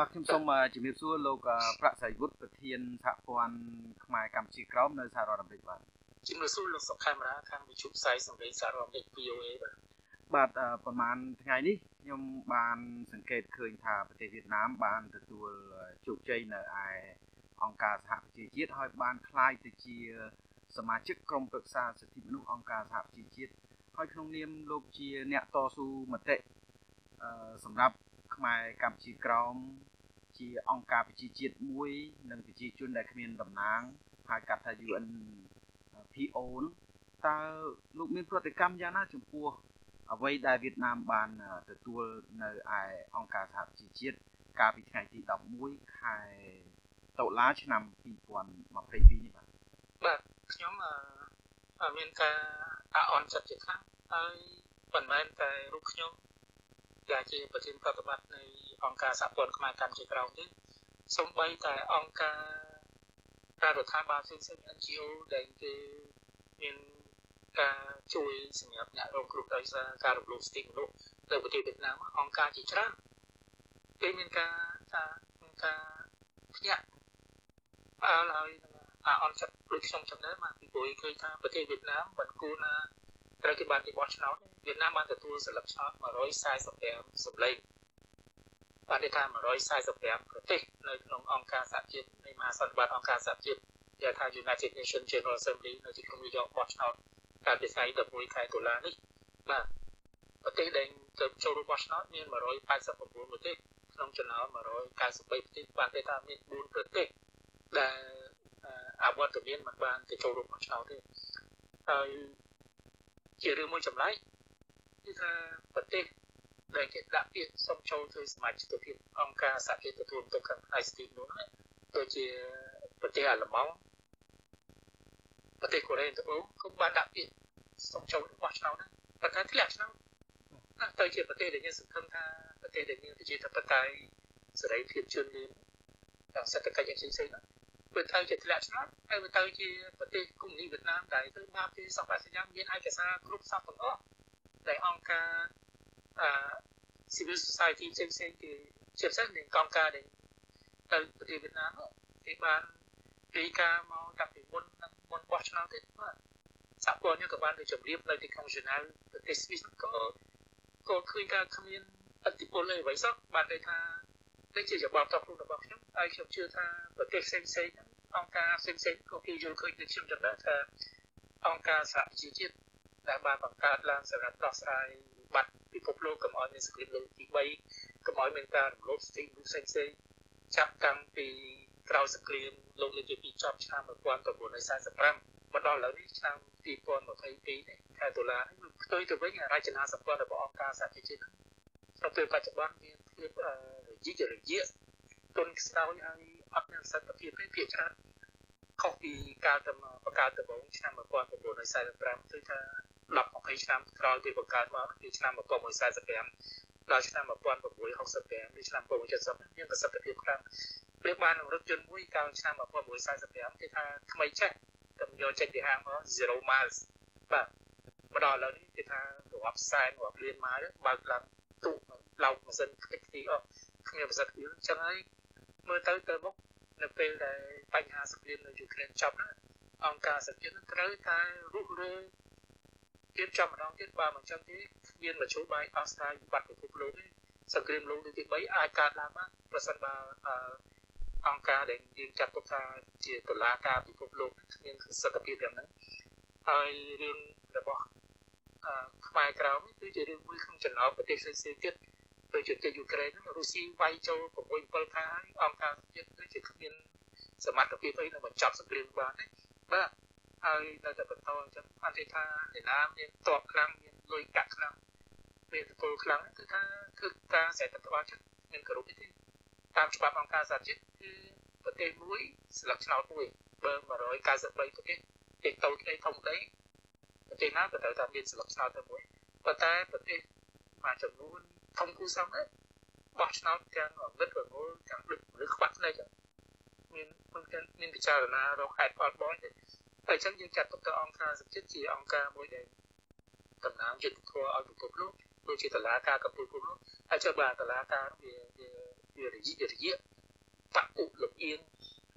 បាទខ្ញុំសូមជំរាបសួរលោកប្រាក់សៃវុឌ្ឍប្រធានសហព័ន្ធខ្មែរកម្ពុជាក្រោមនៅសហរដ្ឋអាមេរិកបាទជំរាបសួរលោកសុកខេមរាខាងវិទ្យុផ្សាយសម្លេងសហរដ្ឋអាមេរិក VOA បាទបាទប្រហែលថ្ងៃនេះខ្ញុំបានសង្កេតឃើញថាប្រទេសវៀតណាមបានទទួលជោគជ័យនៅឯអង្គការសហប្រជាជាតិហើយបានក្លាយទៅជា សមាជិកក្រុមប្រឹក្សាសិទ្ធិមនុស្សអង្គការសហប្រជាជាតិហើយក្នុងនាមលោកជាអ្នកតស៊ូមតិសម្រាប់ខ្មែរកម្ពុជាក្រោម ជាអង្គការប្រជាជាតិមួយនិងប្រជាជនដែលគ្មានតំណាងហៅកាត់ថា UN PO តើលោកមានប្រតិកម្មយ៉ាងណាចំពោះអ្វីដែលវៀតណាមបានទទួលនៅឯអង្គការសហប្រជាជាតិកាលពីថ្ងៃទី11ខែតុលាឆ្នាំ2022នេះបាទបាទខ្ញុំមានការអអន់ចិត្តជាខ្លាំងហើយមិនមែនតែរូបខ្ញុំដែលជាប្រធានប្រតិបត្តិនៃ អង្គការសហព័ន្ធខ្មែរកម្ពុជាក្រោមទេសូម្បីតែអង្គការរដ្ឋាភិបាលផ្សេងៗ NGO ដែលគេមានការជួយសម្រាប់អ្នករងគ្រោះដោយសារការរំលោភសិទ្ធិមនុស្សនៅប្រទេសវៀតណាមអង្គការជាច្រើនគេមានការថាមានការភ្ញាក់អើហើយអាអន់ចិត្តដូចខ្ញុំចំណេះមកពីព្រោះឃើញថាប្រទេសវៀតណាមមិនគួរណាត្រូវគេបានគេបោះឆ្នោតវៀតណាមបានទទួលសិលឹកឆ្នោត145សម្លេង បានគេថា145ប្រទេសនៅក្នុងអង្គការសហជាតិនៃមហាសន្និបាតអង្គការសហជាតិគេថា United Nations General Assembly នៅទីក្រុងញូវយ៉កបោះឆ្នោតកាលពីថ្ងៃ11ខែតុលានេះបាទប្រទេសដែលទៅចូលរួមបោះឆ្នោតមាន189ប្រទេសក្នុងចំណោម193ប្រទេសបានគេថាមាន4ប្រទេសដែលអវត្តមានមិនបានទៅចូលរួមបោះឆ្នោតទេហើយជារឿងមួយចម្លែកគឺថាប្រទេស ដែលគេដាក់ពាក្យសុំចូលធ្វើសមាជិកភាពអង្គការសហភាពទទួលបន្ទុកខាងផ្នែកសិទ្ធិមនុស្សដូចជាប្រទេសអាល្លឺម៉ង់ប្រទេសកូរ៉េត្បូងក៏បានដាក់ពាក្យសុំចូលរបស់ឆ្នោតដែរប៉ុន្តែធ្លាក់ឆ្នោតទៅជាប្រទេសដែលយើងសង្ឃឹមថាប្រទេសដែលមានប្រជាធិបតេយ្យសេរីភាពជឿនលឿនទាំងសេដ្ឋកិច្ចយ៉ាងផ្សេងៗវាទៅជាធ្លាក់ឆ្នោតហើយវាទៅជាប្រទេសកុម្មុយនីវៀតណាមដែលធ្វើបាបពីសពសញ្ញាមានឯកសារគ្រប់សពទាំងអស់ដែលអង្គការ អឺ civil society ផ្សេងផ្សេងគេជាពិសេសនឹងអង្គការដែលទៅប្រទេសវៀតណាមគេបានពីការមកតាំងពីមុននឹងមុនបោះឆ្នោតទៀតបាទសហព័ន្ធនេះក៏បានទៅជម្រាបនៅទីក្រុង Geneva ប្រទេស Swiss ក៏ក៏ឃើញថាគ្មានអធិបុលអ្វីសោះបានន័យថានេះជាច្បាប់តបខ្លួនរបស់ខ្ញុំហើយខ្ញុំជឿថាប្រទេសផ្សេងផ្សេងអង្គការផ្សេងផ្សេងក៏គេយល់ឃើញដូចខ្ញុំចំណេះថាអង្គការសហជីវជាតិដែលបានបង្កើតឡើងសម្រាប់ដោះស្រាយបាត់ ពិភពលោកកុំឲ្យមានសង្គ្រាមលោកទី3កុំឲ្យមានការរំលោភសិទ្ធិមនុស្សផ្សេងផ្សេងចាប់តាំងពីក្រោយសង្គ្រាមលោកលើកទី2ចប់ឆ្នាំ1945មកដល់ឥឡូវនេះឆ្នាំ2022នេះខែតុលានេះផ្ទុយទៅវិញរចនាសម្ព័ន្ធរបស់អង្គការសហជីវជាតិក្នុងពេលបច្ចុប្បន្នមានភាពរយៈរយៈទុនខ្សោយហើយអត់មានសិទ្ធិភាពទេភាគច្រើនខុសពីការទៅបង្កើតដំបូងឆ្នាំ1945គឺថា10 20ឆ្នាំក្រោយពីបង្កើតមកគឺឆ្នាំ1945ដល់ឆ្នាំ1965ឬឆ្នាំ1970មានប្រសិទ្ធភាពខ្លាំងប្រៀបបាននឹងរថយន្តមួយកាលឆ្នាំ1945គេថាថ្មីចេះតែយកចេញពីហាងមក0 miles បាទមកដល់ឥឡូវនេះគេថារាប់សែនរាប់លានម៉ាយបើកឡើងទូឡោកម៉ាស៊ីនខ្ទេចខ្ទីអស់គ្មានប្រសិទ្ធភាពអញ្ចឹងហើយមើលទៅទៅមុខនៅពេលដែលបញ្ហាសង្គ្រាមនៅយូក្រែនចប់ណាអង្គការសហជាតិត្រូវតែរុះរើ ទៀតចាំម្ដងទៀតបើមិនចឹងទេគ្មានមជ្ឈបាយអស្ចារ្យវិបត្តិពិភពលោកទេសង្គ្រាមលោកលើកទី3អាចកើតឡើងបានប្រសិនបើអង្គការដែលយើងចាត់ទុកថាជាតុលាការពិភពលោកគ្មានសិទ្ធិភាពយ៉ាងហ្នឹងហើយរឿងរបស់ខ្មែរក្រៅនេះគឺជារឿងមួយក្នុងចំណោមប្រទេសផ្សេងៗទៀតដូចជាប្រទេសយូក្រែនរុស្ស៊ីវាយចូល6 7ខែហើយអង្គការជាតិគឺជាគ្មានសមត្ថភាពអីនឹងបញ្ចប់សង្គ្រាមបានទេបាទ ហើយនៅតែបន្តអញ្ចឹងអន្តរថាឯណាមានតបខ្លាំងមានលុយកាក់ខ្លាំងមានទពលខ្លាំងគឺថាគឺការសេដ្ឋកិច្ចចិត្តមានគោរពទេតាមច្បាប់អង្គការសហជាតិគឺប្រទេសមួយស្លឹកឆ្នោតមួយបើ193ប្រទេសទេតូចអីធំអីប្រទេសណាក៏ត្រូវតែមានស្លឹកឆ្នោតតែមួយប៉ុន្តែប្រទេសមួយចំនួនធំគូសំដែរបោះឆ្នោតទាំងអវិតរងល់ទាំងដឹកឬខ្វាក់ភ្នែកមានមានមានពិចារណារកហេតុផលបងទេ ហើយអញ្ចឹងយើងចាត់ទុកទៅអង្គការសង្គមជាអង្គការមួយដែលតំណាងយុទ្ធធម៌ឲ្យពិភពលោកដូចជាតឡាការកម្ពុជាពិភពលោកហើយចុះបាទតឡាការវាវាវារយៈរយៈបពុលំអៀង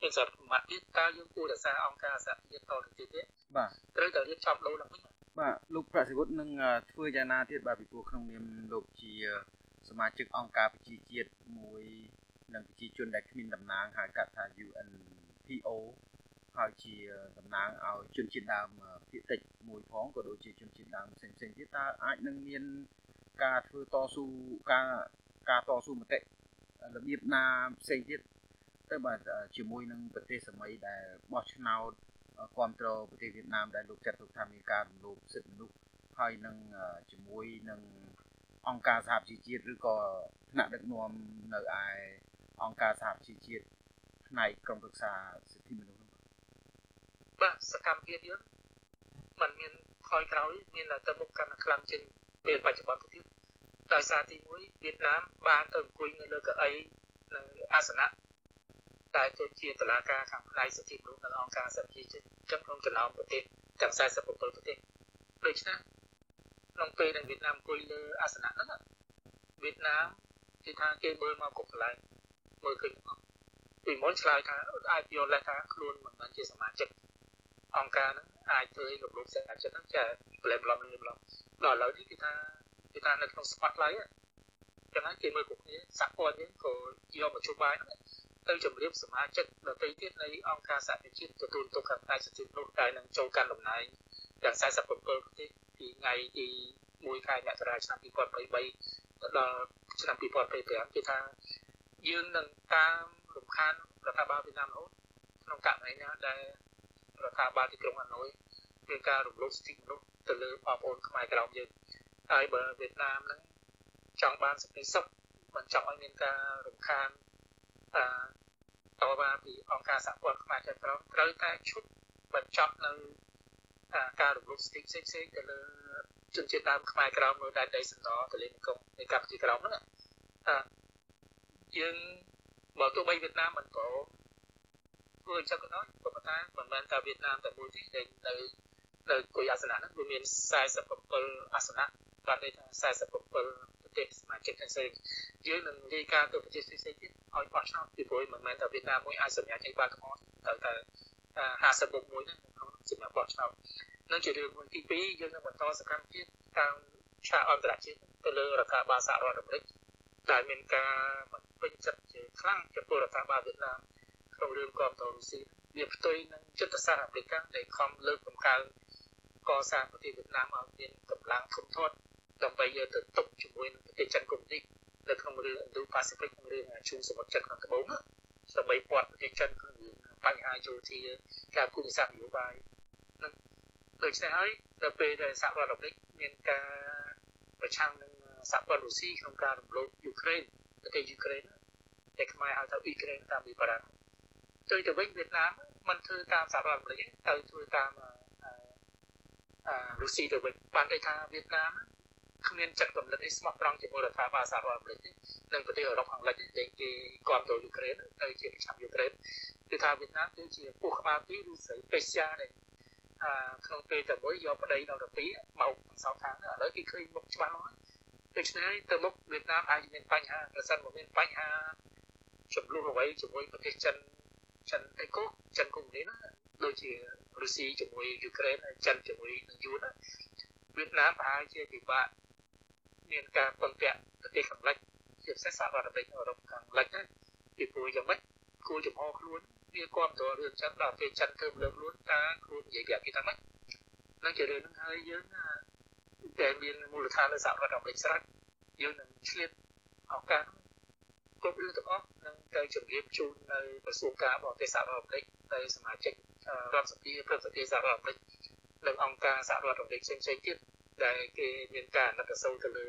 មានសារប្រមាថទៀតតើយើងគួររក្សាអង្គការសហជាតិតទៅទៀតទេបាទត្រូវតែរៀបចំលោឡើងវិញបាទលោកប្រសិទ្ធនឹងធ្វើយ៉ាងណាទៀតបាទពីព្រោះក្នុងនាមលោកជាសមាជិកអង្គការប្រជាជាតិមួយនិងប្រជាជនដែលគ្មានតំណាងហៅកាត់ថា UNPO ហើយជាតំណាងឲ្យជនជាតិដើមភាគតិចមួយផងក៏ដូចជាជនជាតិដើមផ្សេងផ្សេងទៀតតើអាចនឹងមានការធ្វើតស៊ូការការតស៊ូមតិរបៀបណាផ្សេងទៀតទៅបាទជាមួយនឹងប្រទេសសម័យដែលបោះឆ្នោតគ្រប់គ្រងប្រទេសវៀតណាមដែលលោកចាត់ទុកថាមានការរំលោភសិទ្ធិមនុស្សហើយនឹងជាមួយនឹងអង្គការសហប្រជាជាតិឬក៏ថ្នាក់ដឹកនាំនៅឯអង្គការសហប្រជាជាតិផ្នែកក្រមរក្សាសិទ្ធិមនុស្ស បាទសកម្មភាពយើងมันមានថយក្រោយមានតែទៅមុខកាន់តែខ្លាំងជាងពេលបច្ចុប្បន្នទៅទៀតដោយសារទី1វៀតណាមបានទៅអង្គុយនៅលើកៅអីនៅអាសនៈតែទៅជាតឡាការខាងផ្នែកសិទ្ធិមនុស្សនៅអង្គការសហជីវជាតិចឹងក្នុងចំណោមប្រទេសទាំង47ប្រទេសដូច្នេះក្នុងពេលដែលវៀតណាមអង្គុយលើអាសនៈហ្នឹងវៀតណាមគេថាគេមើលមកគ្រប់កន្លែងមើលឃើញពីមុនឆ្លើយថាអាចយល់លេសថាខ្លួនមិនមែនជាសមាជិក អង្គការហ្នឹងអាចធ្វើឲ្យរំលោភសិទ្ធិចិត្តហ្នឹងចាប្លែកប្លំនេះប្លំដល់ឥឡូវនេះគេថាគេថានៅក្នុង spotlight ចឹងហើយគេមើលគ្រប់គ្នាសហព័ន្ធយើងក៏យកមកជួបបាយហ្នឹងទៅជម្រាបសមាជិកដទៃទៀតនៃអង្គការសហប្រជាជាតិទទួលទុកខាងផ្នែកសិទ្ធិមនុស្សដែលនឹងចូលកាន់តំណែងទាំង47ប្រទេសពីថ្ងៃទី1ខែមករាឆ្នាំ2023ដល់ឆ្នាំ2025គេថាយើងនឹងតាមរំខានរដ្ឋាភិបាលវៀតណាមរហូតក្នុងករណីណាដែល រដ្ឋាភិបាលទីក្រុងហាណូយមានការរំលោភសិទ្ធិមនុស្សទៅលើបងប្អូនខ្មែរក្រោមយើងហើយបើវៀតណាមនឹងចង់បានសេចក្តីសុខមិនចង់ឲ្យមានការរំខានអឺតវ៉ាពីអង្គការសហព័ន្ធខ្មែរក្រោមត្រូវតែឈប់បញ្ចប់នៅការរំលោភសិទ្ធិផ្សេងៗទៅលើជនជាតិដើមខ្មែរក្រោមនៅដែនដីសណ្ដោទលេមេគង្គនៃកម្ពុជាក្រោមហ្នឹងអឺយើងបើទោះបីវៀតណាមបន្ត ធ្វើអញ្ចឹងក៏ដោយក៏ប៉ុន្តែមិនមែនតែវៀតណាមតែមួយទេដែលនៅនៅគយអាសនៈហ្នឹងវាមាន47អាសនៈបាទន័យថា47ប្រទេសសមាជិកផ្សេងយើងនឹងនិយាយការទៅប្រទេសផ្សេងៗទៀតឲ្យបោះឆ្នោតពីព្រោះមិនមែនតែវៀតណាមមួយអាចសម្រេចអីបានទាំងអស់ត្រូវតែ50មុខមួយហ្នឹងក្នុងសម្រាប់បោះឆ្នោតនឹងជារឿងមួយទី2យើងនឹងបន្តសកម្មភាពតាមឆាកអន្តរជាតិទៅលើរដ្ឋាភិបាលសហរដ្ឋអាមេរិកដែលមានការមិនពេញចិត្តជាខ្លាំងចំពោះរដ្ឋាភិបាលវៀតណាម ក្នុងរឿងគ្រប់តរុស្ស៊ីវាផ្ទុយនឹងចិត្តសាស្ត្រអាមេរិកដែលខំលើកកម្ពស់កសាងប្រទេសវៀតណាមឲ្យមានកម្លាំងធំធាត់ដើម្បីយកទៅទប់ជាមួយនឹងប្រទេសចិនកុម្មុយនីសនៅក្នុងរឿង Indo-Pacific ក្នុងរឿងឈូងសមុទ្រចិនខាងត្បូងដើម្បីពាត់ប្រទេសចិនក្នុងរឿងបញ្ហាយោធាការគុំសាស្ត្រនយោបាយនឹងដូច្នេះហើយដល់ពេលដែលសហរដ្ឋអាមេរិកមានការប្រឆាំងនឹងសហព័ន្ធរុស្ស៊ីក្នុងការរំលោភយូក្រែនប្រទេសយូក្រែនតែខ្មែរហៅថាអ៊ុយក្រែនតាមពីបារាំង ទៅទៅវិញវៀតណាមមិនធ្វើតាមសហរដ្ឋអាមេរិកទៅធ្វើតាមអឺរុស្ស៊ីទៅវិញបានន័យថាវៀតណាមគ្មានចិត្តកំណត់អីស្មោះត្រង់ជាមួយរដ្ឋាភិបាលសហរដ្ឋអាមេរិកទេនិងប្រទេសអឺរ៉ុបខាងលិចដែលគេគ្រប់គ្រងយូក្រែនទៅជាប្រចាំយូក្រែនគឺថាវៀតណាមគឺជាពោះក្បាលពីរឬស្រីពេស្យាដែលអឺក្នុងពេលតែមួយយកប្តីដល់ទៅពីមកសងខាងឥឡូវគេឃើញមុខច្បាស់ហើយដូច្នេះទៅមុខវៀតណាមអាចមានបញ្ហាប្រសិនបើមានបញ្ហាចំនួនអ្វីជាមួយប្រទេសចិន ចិនអីកូចិនកុំនេះណាដូចជារុស្ស៊ីជាមួយយូក្រែនហើយចិនជាមួយនឹងយួនណាវៀតណាមប្រហែលជាពិបាកមានការពឹងពាក់ប្រទេសខាងលិចជាពិសេសសហរដ្ឋអាមេរិកអឺរ៉ុបខាងលិចណាពីព្រោះយ៉ាងម៉េចគួរចំហខ្លួនវាគ្រប់តររឿងចិនដល់ពេលចិនធ្វើលើខ្លួនតើខ្លួននិយាយប្រាប់គេថាម៉េចនឹងជារឿងហ្នឹងហើយយើងតែមានមូលដ្ឋាននៅសហរដ្ឋអាមេរិកស្រេចយើងនឹងឆ្លៀតឱកាស គ្រប់រឿងទាំងអស់នឹងទៅជម្រាបជូននៅក្រសួងការបរទេសសហរដ្ឋអាមេរិកទៅសមាជិករដ្ឋសភាព្រឹទ្ធសភាសហរដ្ឋអាមេរិកនិងអង្គការសហរដ្ឋអាមេរិកផ្សេងៗទៀតដែលគេមានការណតិសូរទៅលើ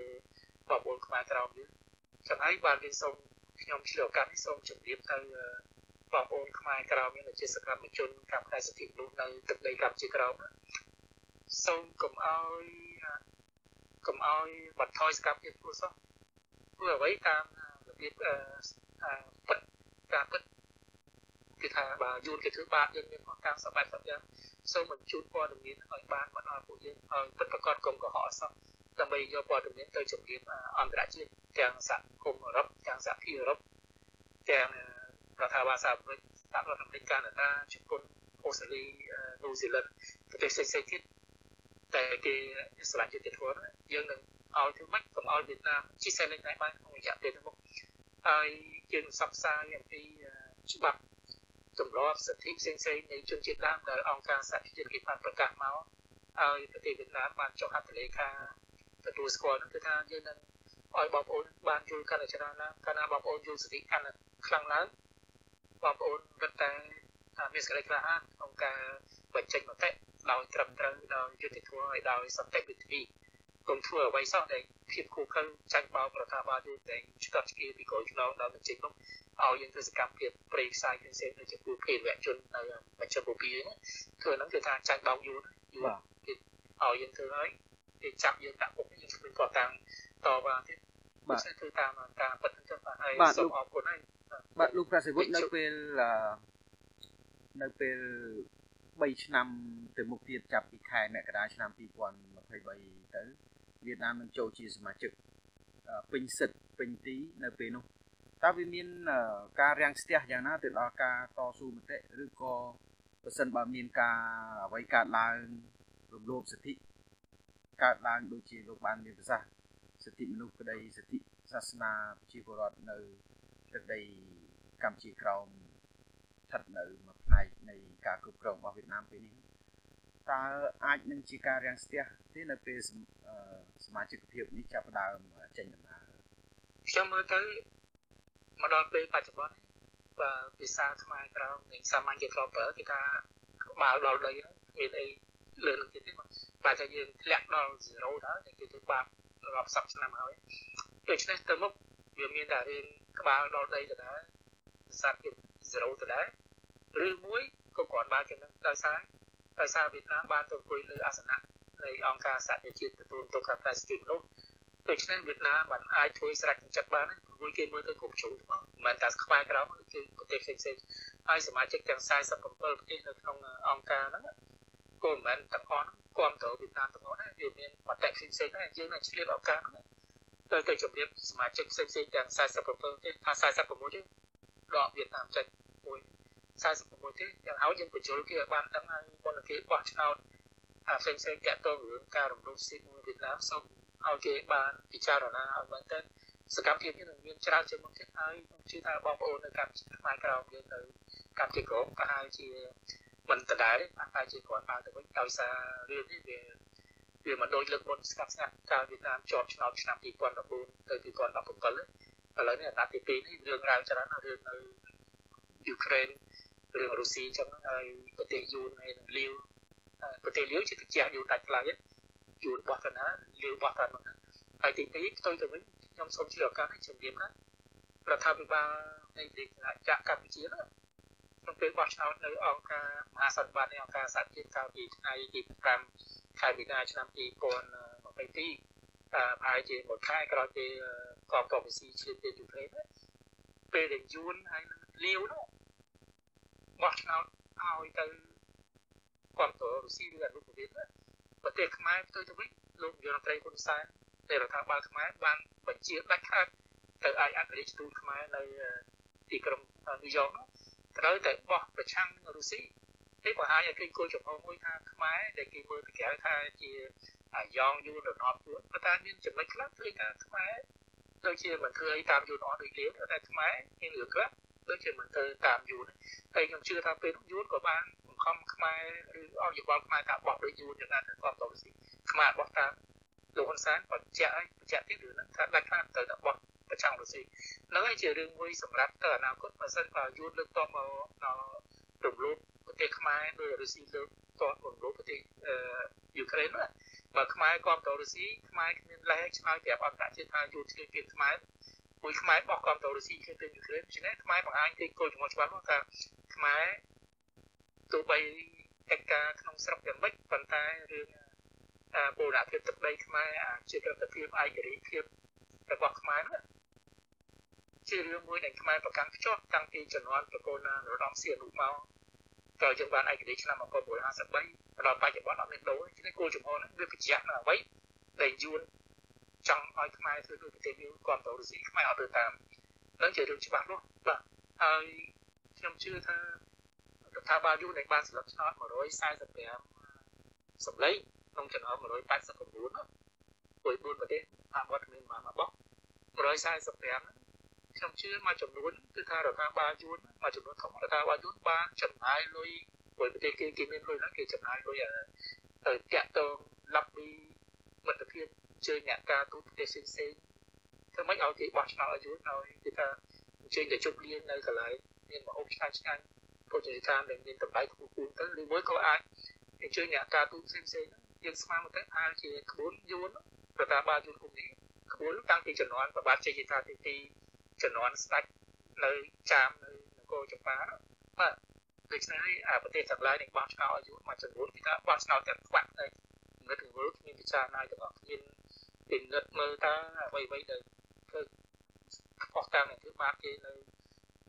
បងប្អូនខ្មែរក្រោមនេះចឹងហើយបានមានសូមខ្ញុំឆ្លៀតឱកាសនេះសូមជម្រាបទៅបងប្អូនខ្មែរក្រោមមានជាសកម្មជនកម្មផ្នែកសិទ្ធិមនុស្សនៅទឹកដីកម្ពុជាក្រោមសូមកុំឲ្យកុំឲ្យបន្ថយសកម្មភាពព្រោះសោះធ្វើអ្វីតាម របៀបពិតការពិតគឺថាបើយួនគេធ្វើបាបយើងមានតាមសបែបសត្វយ៉ាងសូមបញ្ជូនព័ត៌មានឲ្យបានមកដល់ពួកយើងឲ្យពិតប្រកបកុំកុហកសោះដើម្បីយកព័ត៌មានទៅជំរាបអន្តរជាតិទាំងសហគមន៍អឺរ៉ុបទាំងសហភាពអឺរ៉ុបទាំងរដ្ឋាភិបាលសហរដ្ឋសហរដ្ឋអាមេរិកកាណាដាជប៉ុនអូស្ត្រាលីនូហ្សេឡង់ប្រទេសផ្សេងៗទៀតតែគេឆ្លាញ់យុត្តិធម៌យើងនឹងឲ្យធ្វើម៉េចកុំឲ្យវៀតណាមជិះសែនលេងដែរបានក្នុងរយៈពេលទៅមុខ ហើយយើងសកស្ាយអំពីច្បាប់ទម្លាប់សិទ្ធិផ្សេងៗនៃជនជាតិដើមដែលអង្គការសហជីវជាតិគេបានប្រកាសមកឲ្យប្រទេសវៀតណាមបានចុះហត្ថលេខាទទួលស្គាល់នោះគឺថាយើងនឹងឲ្យបងប្អូនបានយល់កាន់តែច្រើនឡើងកាលណាបងប្អូនយល់សិទ្ធិកាន់តែខ្លាំងឡើងបងប្អូនរឹតតែមានសេចក្តីក្លាហានក្នុងការបញ្ចេញមតិដោយត្រឹមត្រូវដោយយុត្តិធម៌ហើយដោយសន្តិវិធី កុំធ្វើអ្វីសោះដែលភាពគូខឹងចាញ់បោករដ្ឋាភិបាលយើងតែឆ្កត់ឆ្កៀពីក្រោយឆ្លងដល់បញ្ចេញនោះឲ្យយើងធ្វើសកម្មភាពប្រេងផ្សាយផ្សេងៗដូចជាពួកភេរវជននៅបច្ចិមពពីហ្នឹងធ្វើហ្នឹងគឺថាចាញ់បោកយូរយូរគេឲ្យយើងធ្វើហើយគេចាប់យើងដាក់គុកយើងគ្មានគាត់តាំងតបានទៀតបាទធ្វើតាមការពិតទៅបាទហើយសូមអរគុណហើយបាទលោកប្រសិទ្ធនៅពេលនៅពេល3ឆ្នាំទៅមុខទៀតចាប់ពីខែមករាឆ្នាំ2023ទៅ វៀតណាមនឹងចូលជាសមាជិកពេញសិទ្ធពេញទីនៅពេលនោះតើវាមានការរាំងស្ទះយ៉ាងណាទៅដល់ការតស៊ូមតិឬក៏ប្រសិនបើមានការអ្វីកើតឡើងរំលោភសិទ្ធិកើតឡើងដូចជាលោកបានមានប្រសាសន៍សិទ្ធិមនុស្សក្តីសិទ្ធិសាសនាប្រជាពលរដ្ឋនៅទឹកដីកម្ពុជាក្រោមស្ថិតនៅមួយផ្នែកនៃការគ្រប់គ្រងរបស់វៀតណាមពេលនេះ តើអាចនឹងជាការរាំងស្ទះទេនៅពេលសមាជិកភាពនេះចាប់ផ្ដើមចេញដំណើរខ្ញុំមើលទៅមកដល់ពេលបច្ចុប្បន្នបាទភាសាខ្មែរក្រៅនៃសាមញ្ញគេធ្លាប់ប្រើគេថាក្បាលដល់ដីមានអីលើនឹងទៀតទេបាទតែយើងធ្លាក់ដល់0ដែរតែគេធ្វើបាបរាប់សិបឆ្នាំហើយដូច្នេះទៅមុខវាមានតែរឿងក្បាលដល់ដីទៅដែរសត្វគេ0ទៅដែរឬមួយក៏គាត់បានគេនឹងដោយសារ ដោយសារវៀតណាមបានទៅអង្គុយលើអាសនៈនៃអង្គការសហប្រជាជាតិទទួលទុកការផ្លាស្ទិកនោះដូច្នេះវៀតណាមបានអាចធ្វើស្រេចចិត្តបានព្រោះគេមើលទៅគ្រប់ជ្រុងទាំងអស់មិនតែខ្មែរក្រៅគឺប្រទេសផ្សេងៗហើយសមាជិកទាំង47ប្រទេសនៅក្នុងអង្គការហ្នឹងក៏មិនមែនទាំងអស់គ្រប់គ្រងវៀតណាមទាំងអស់ដែរវាមានបតិផ្សេងៗដែរយើងនឹងឆ្លៀតឱកាសហ្នឹងទៅទៅជំរាបសមាជិកផ្សេងៗទាំង47ទេថា46ទេដកវៀតណាមចេញមួយ 46ទេយ៉ាងហើយយើងបញ្ជូលគេឲ្យបានដឹងហើយមុនគេបោះឆ្នោតអាផ្សេងផ្សេងតាក់ទងរឿងការរំលោភសិទ្ធិមួយវៀតណាមសូមឲ្យគេបានពិចារណាឲ្យមែនតើសកម្មភាពនេះនឹងមានច្រើនជាងមុនទៀតហើយខ្ញុំជឿថាបងប្អូននៅកម្ពុជាខ្មែរក្រៅយើងនៅកម្ពុជាក្រមប្រហែលជាមិនដដែលទេប្រហែលជាគាត់បានទៅវិញដោយសាររឿងនេះវាវាមិនដូចលើកមុនស្កាត់ស្ងាត់កាលវៀតណាមជាប់ឆ្នោតឆ្នាំ2014ទៅ2017ឥឡូវនេះអាណត្តិទី2នេះរឿងរ៉ាវច្រើនរឿងនៅយូក្រែន រឿងរុស្ស៊ីចឹងហើយប្រទេសយួនហើយនឹងលាវប្រទេសលាវជាតិចយួនដាច់ខ្លាំងយួនបោះទៅណាលាវបោះទៅណាហើយទី2ផ្ទុយទៅវិញខ្ញុំសូមជឿឱកាសនេះជំរាបណារដ្ឋាភិបាលនៃប្រទេសចាក់កម្ពុជាណាក្នុងពេលបោះឆ្នោតនៅអង្គការមហាសន្និបាតនៃអង្គការសហជាតិកាលពីថ្ងៃទី5ខែមីនាឆ្នាំ2022ប្រហែលជាមួយខែក្រោយពេលកងទ័ពរុស្ស៊ីឈ្លានពានយូក្រែនពេលដែលយួនហើយនឹងលាវនោះ បោះឆ្នោតឲ្យទៅគ្រប់គ្រងរុស្ស៊ីឬអនុប្រវេទប្រទេសខ្មែរផ្ទុយទៅវិញលោកនាយរដ្ឋមន្ត្រីហ៊ុនសែននៃរដ្ឋាភិបាលខ្មែរបានបញ្ជាដាច់ខាតទៅឲ្យអគ្គរដ្ឋទូតខ្មែរនៅទីក្រុងញូវយ៉កនោះត្រូវតែបោះប្រឆាំងនឹងរុស្ស៊ីគេបង្ហាញឲ្យគេគោលចំហមួយថាខ្មែរដែលគេមើលទៅក្រៅថាជាយ៉ងយួនរណបខ្លួនប៉ុន្តែមានចំណុចខ្លះគឺថាខ្មែរដូចជាមិនធ្វើអីតាមយួនអស់ដូចលាតែខ្មែរមានរឿងខ្លះ ដូចជាមិនធ្វើតាមយួនហើយខ្ញុំជឿថាពេលនោះយួនក៏បានបង្ខំខ្មែរឬអស់យោបល់ខ្មែរថាបោះដូចយួនយ៉ាងណាទៅគាត់ទៅស៊ីខ្មែរបោះតាមលោកហ៊ុនសែនបញ្ជាក់ឲ្យបញ្ជាក់ទៀតរឿងហ្នឹងថាដាច់ខាតទៅតែបោះប្រចាំរុស្ស៊ីហ្នឹងហើយជារឿងមួយសម្រាប់ទៅអនាគតបើសិនបើយួនលើកតបមកដល់រំលោភប្រទេសខ្មែរដោយរុស្ស៊ីលើកតបរំលោភប្រទេសយូក្រែនណាបើខ្មែរគ្រប់តរុស្ស៊ីខ្មែរគ្មានលេខឆ្លើយប្រាប់អន្តរជាតិថាយួនឆ្លៀតពីខ្មែរ មួយខ្មែរបោះគ្រប់តរុស្ស៊ីឆ្លៀតពីយូក្រែនដូច្នេះខ្មែរបង្ហាញពីគោលចំហច្បាស់មកថាខ្មែរទោះបីកិច្ចការក្នុងស្រុកយ៉ាងម៉េចប៉ុន្តែរឿងបូរណភាពទឹកដីខ្មែរជាក្រតិភាពឯករាជ្យភាពរបស់ខ្មែរនោះជារឿងមួយដែលខ្មែរប្រកាន់ខ្ជាប់តាំងពីជំនាន់ប្រកូលណានរោត្តមសីហនុមកតើយើងបានឯករាជ្យឆ្នាំ1953ដល់បច្ចុប្បន្នអត់មានដូរទេគោលចំហនេះវាបញ្ជាក់នៅអ្វីដែលយួន ចង់ឲ្យខ្មែរធ្វើដូចប្រទេសយើងគ្រប់តរុស្ស៊ីខ្មែរអត់ធ្វើតាមនឹងជារឿងច្បាស់លាស់បាទហើយខ្ញុំជឿថារដ្ឋាភិបាលយូរនៃបានស្លឹកឆ្នោត145សម្លេងក្នុងចំណោម189នោះពួយ4ប្រទេសអាវត្តមានបានមកបោះ145ខ្ញុំជឿមួយចំនួនគឺថារដ្ឋាភិបាលយួនមួយចំនួនធំរដ្ឋាភិបាលយួនបានចំណាយលុយព្រោះប្រទេសគេគេមានលុយណាគេចំណាយលុយទៅតាក់ទង lobby មិត្តភាព ជើញអ្នកការទូតប្រទេសផ្សេងៗធ្វើម៉េចឲ្យគេបោះឆ្នោតឲ្យយួនឲ្យគេថាអញ្ជើញទៅជប់លៀងនៅកន្លែងមានមកអុកឆ្ងាញ់ឆ្ងាញ់ភោជនីយដ្ឋានដែលមានតម្លៃខ្ពស់ខ្ពស់ទៅឬមួយក៏អាចអញ្ជើញអ្នកការទូតផ្សេងផ្សេងយើងស្មានមកទៅអាចជាក្បួនយួនរដ្ឋាភិបាលយួនគុំនេះក្បួនតាំងពីជំនាន់ប្របាទជ័យយាត្រាទី2ជំនាន់ស្ដេចនៅចាមនៅនគរចម្ប៉ាបាទដូច្នេះហើយប្រទេសទាំងឡាយនឹងបោះឆ្នោតឲ្យយួនមួយចំនួនគេថាបោះឆ្នោតទាំងខ្វាក់ទៅងឹតងល់គ្មានពិចារណាទាំងអស់គ្មាន ពិនិត្យមើលតើអ្វីអ្វីដែលធ្វើខុសតាមនឹងធ្វើបាបគេនៅ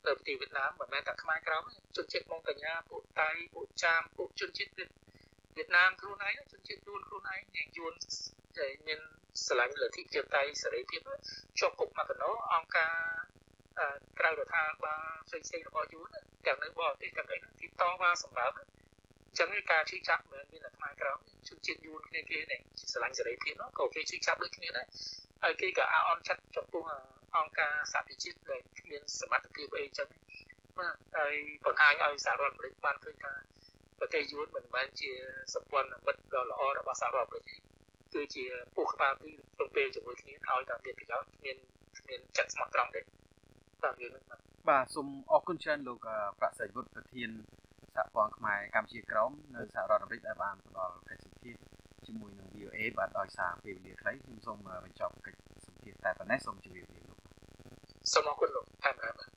នៅប្រទេសវៀតណាមមិនមែនតែខ្មែរក្រមជនជាតិម៉ុងតាញ៉ាពួកតៃពួកចាមពួកជនជាតិវៀតណាមខ្លួនឯងជនជាតិយួនខ្លួនឯងយ៉ាងយួនដែលមានស្រឡាញ់លទ្ធិប្រជាធិបតេយ្យសេរីភាពជាប់គុកមកកណោអង្គការក្រៅរដ្ឋាភិបាលផ្សេងផ្សេងរបស់យួនទាំងនៅបរទេសទាំងអីទីតវ៉ាសម្រាប់ ចឹងការជិះចាប់មិនមានតែខ្មែរក្រមជនជាតិយួនគ្នាគេដែលស្រឡាញ់សេរីភាពនោះក៏គេជិះចាប់ដូចគ្នាដែរហើយគេក៏អន់ចិត្តចំពោះអង្គការសហប្រជាជាតិដែលគ្មានសមត្ថភាពអីចឹងបាទហើយបង្ហាញឲ្យសហរដ្ឋអាមេរិកបានឃើញថាប្រទេសយួនមិនមែនជាសម្ព័ន្ធមិត្តដ៏ល្អរបស់សហរដ្ឋអាមេរិកទេគឺជាពោះក្បាលពីរក្នុងពេលជាមួយគ្នាឲ្យតែមានប្រយោជន៍មានមានចិត្តស្មោះត្រង់ទេបាទយើងបាទបាទសូមអរគុណច្រើនលោកប្រាក់សីវុឌ្ឍប្រធាន សហព័ន្ធខ្មែរកម្ពុជាក្រមនៅសហរដ្ឋអាមេរិកដែលបានផ្ដល់កិច្ចសម្ភារជាមួយនឹង VOA បាទដោយសារពេលវេលាខ្លីខ្ញុំសូមបញ្ចប់កិច្ចសម្ភារតែប៉ុណ្ណេះសូមជម្រាបលាលោកសូមអរគុណលោកតាមបាទ